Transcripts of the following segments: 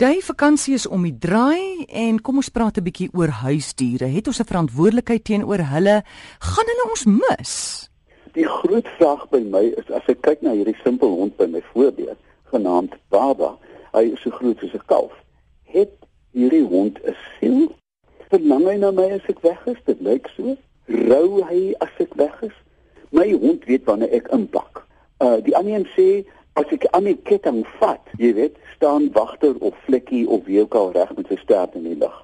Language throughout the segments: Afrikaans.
Die vakansie is om die draai en kom ons praat 'n bietjie oor huisdiere. Het ons 'n verantwoordelikheid teenoor hulle? Gaan hulle ons mis? Die groot vraag by my is as ek kyk na hierdie simpel hond by my voorbeeld, genaamd Baba, hy is so groot soos 'n kalf. Het hierdie hond 'n siel? Verlang hy na my as ek weg is? Dit lyk so. Rou hy as ek weg is? My hond weet wanneer ek inpak. Uh die ander een sê as ek aan die ketting vat, jy weet, staan wagter of vlekkie of wie ook al reg met sy stert in die lug.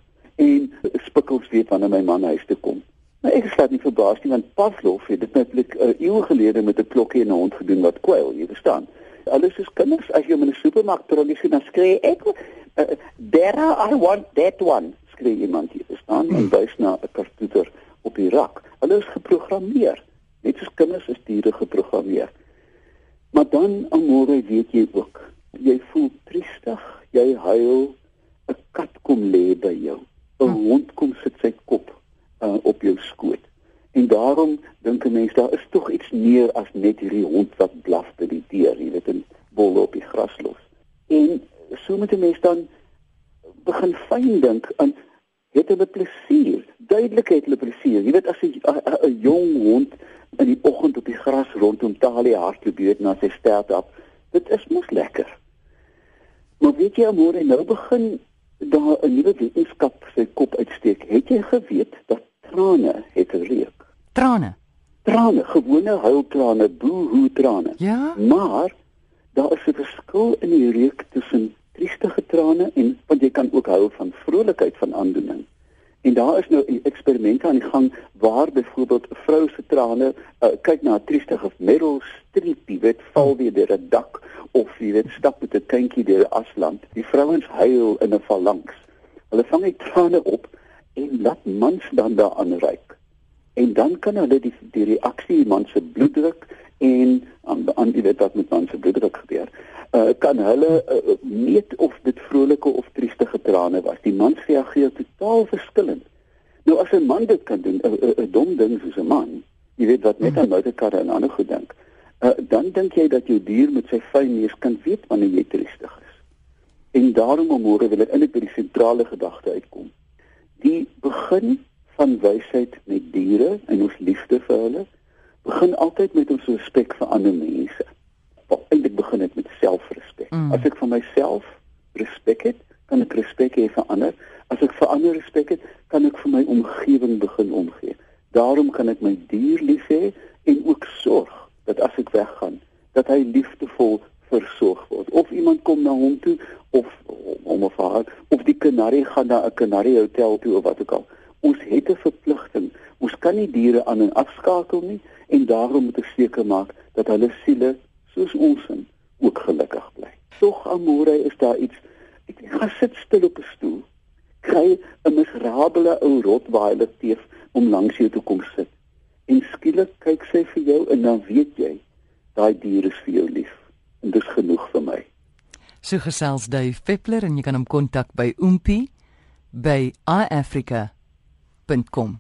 En spikkels weet wanneer my man huis toe kom. Maar ek slaat nie verbaas nie want Pavlov het dit netlik 'n uh, eeu gelede met 'n klokkie en 'n hond gedoen wat kwyl, jy verstaan. Alles is kinders as jy hom in 'n supermark trollie sien, dan skree ek, uh, "There I want that one." Skree iemand hier, verstaan? En wys na 'n kartuter op die rak. Hulle is geprogrammeer. Net soos kinders is diere geprogrammeer. Maar dan amore weet jy ook, jy voel triestig, jy huil, 'n kat kom lê by jou. 'n hm. Hond kom sit sy kop uh, op jou skoot. En daarom dink 'n mens daar is tog iets meer as net hierdie hond wat blaf by die deur, jy weet, 'n bol op die gras los. En so moet 'n mens dan begin fyn dink aan het hulle plesier. Duidelik het hulle plesier. Jy weet as 'n jong hond in die oggend op die gras rondom Talie hardloop weet na sy stert af, dit is mos lekker. Maar weet jy môre nou begin daar 'n nuwe wetenskap sy kop uitsteek. Het jy geweet dat trane het reuk? Trane. Trane, gewone huiltrane, boohoo trane. Ja. Maar daar is 'n verskil in die reuk tussen triestige trane en want jy kan ook huil van vrolikheid van aandoening. En daar is nou eksperimente aan die gang waar byvoorbeeld 'n vrou se trane uh, kyk na 'n triestige Meryl Streep, weet val weer deur 'n dak of jy weet stap met 'n kindjie deur 'n asland. Die vrouens huil in 'n phalanx. Hulle vang die trane op en laat mans dan daaraan ruik. En dan kan hulle die die reaksie man se bloeddruk en aan aan die weet wat met man se bloeddruk gebeur. Uh, kan hulle uh, meet of dit of Die man reageer totaal verskillend. Nou as 'n man dit kan doen, 'n dom ding soos 'n man, jy weet wat net aan motorkarre en ander goed dink uh, dan dink jy dat jou dier met sy fyn neus kan weet wanneer jy triestig is. En daarom môre wil ek eintlik by die sentrale gedagte uitkom. Die begin van wysheid met diere en ons liefde vir hulle begin altyd met ons respek vir ander mense. Eintlik begin dit met selfrespek. Mm. As ek vir myself respek het, kan ek respek hê vir ander. As ek vir ander respek het, kan ek vir my omgewing begin omgee. Daarom kan ek my dier lief hê en ook sorg dat as ek weggaan, dat hy liefdevol versorg word. Of iemand kom na hom toe of om of haar of die kanarie gaan na 'n kanarie hotel toe of wat ook al. Ons het 'n verpligting. Ons kan nie diere aan en afskakel nie en daarom moet ons seker maak dat hulle siele soos ons in ook gelukkig bly. Tog amore is daar iets ek gaan sit stil op 'n stoel kry 'n miserabele ou rotweiler teef om langs jou toe kom sit en skielik kyk sy vir jou en dan weet jy daai dier is vir jou lief en dis genoeg vir my. So gesels Dave Peppler en jy kan hom kontak by oompie by iafrica.com.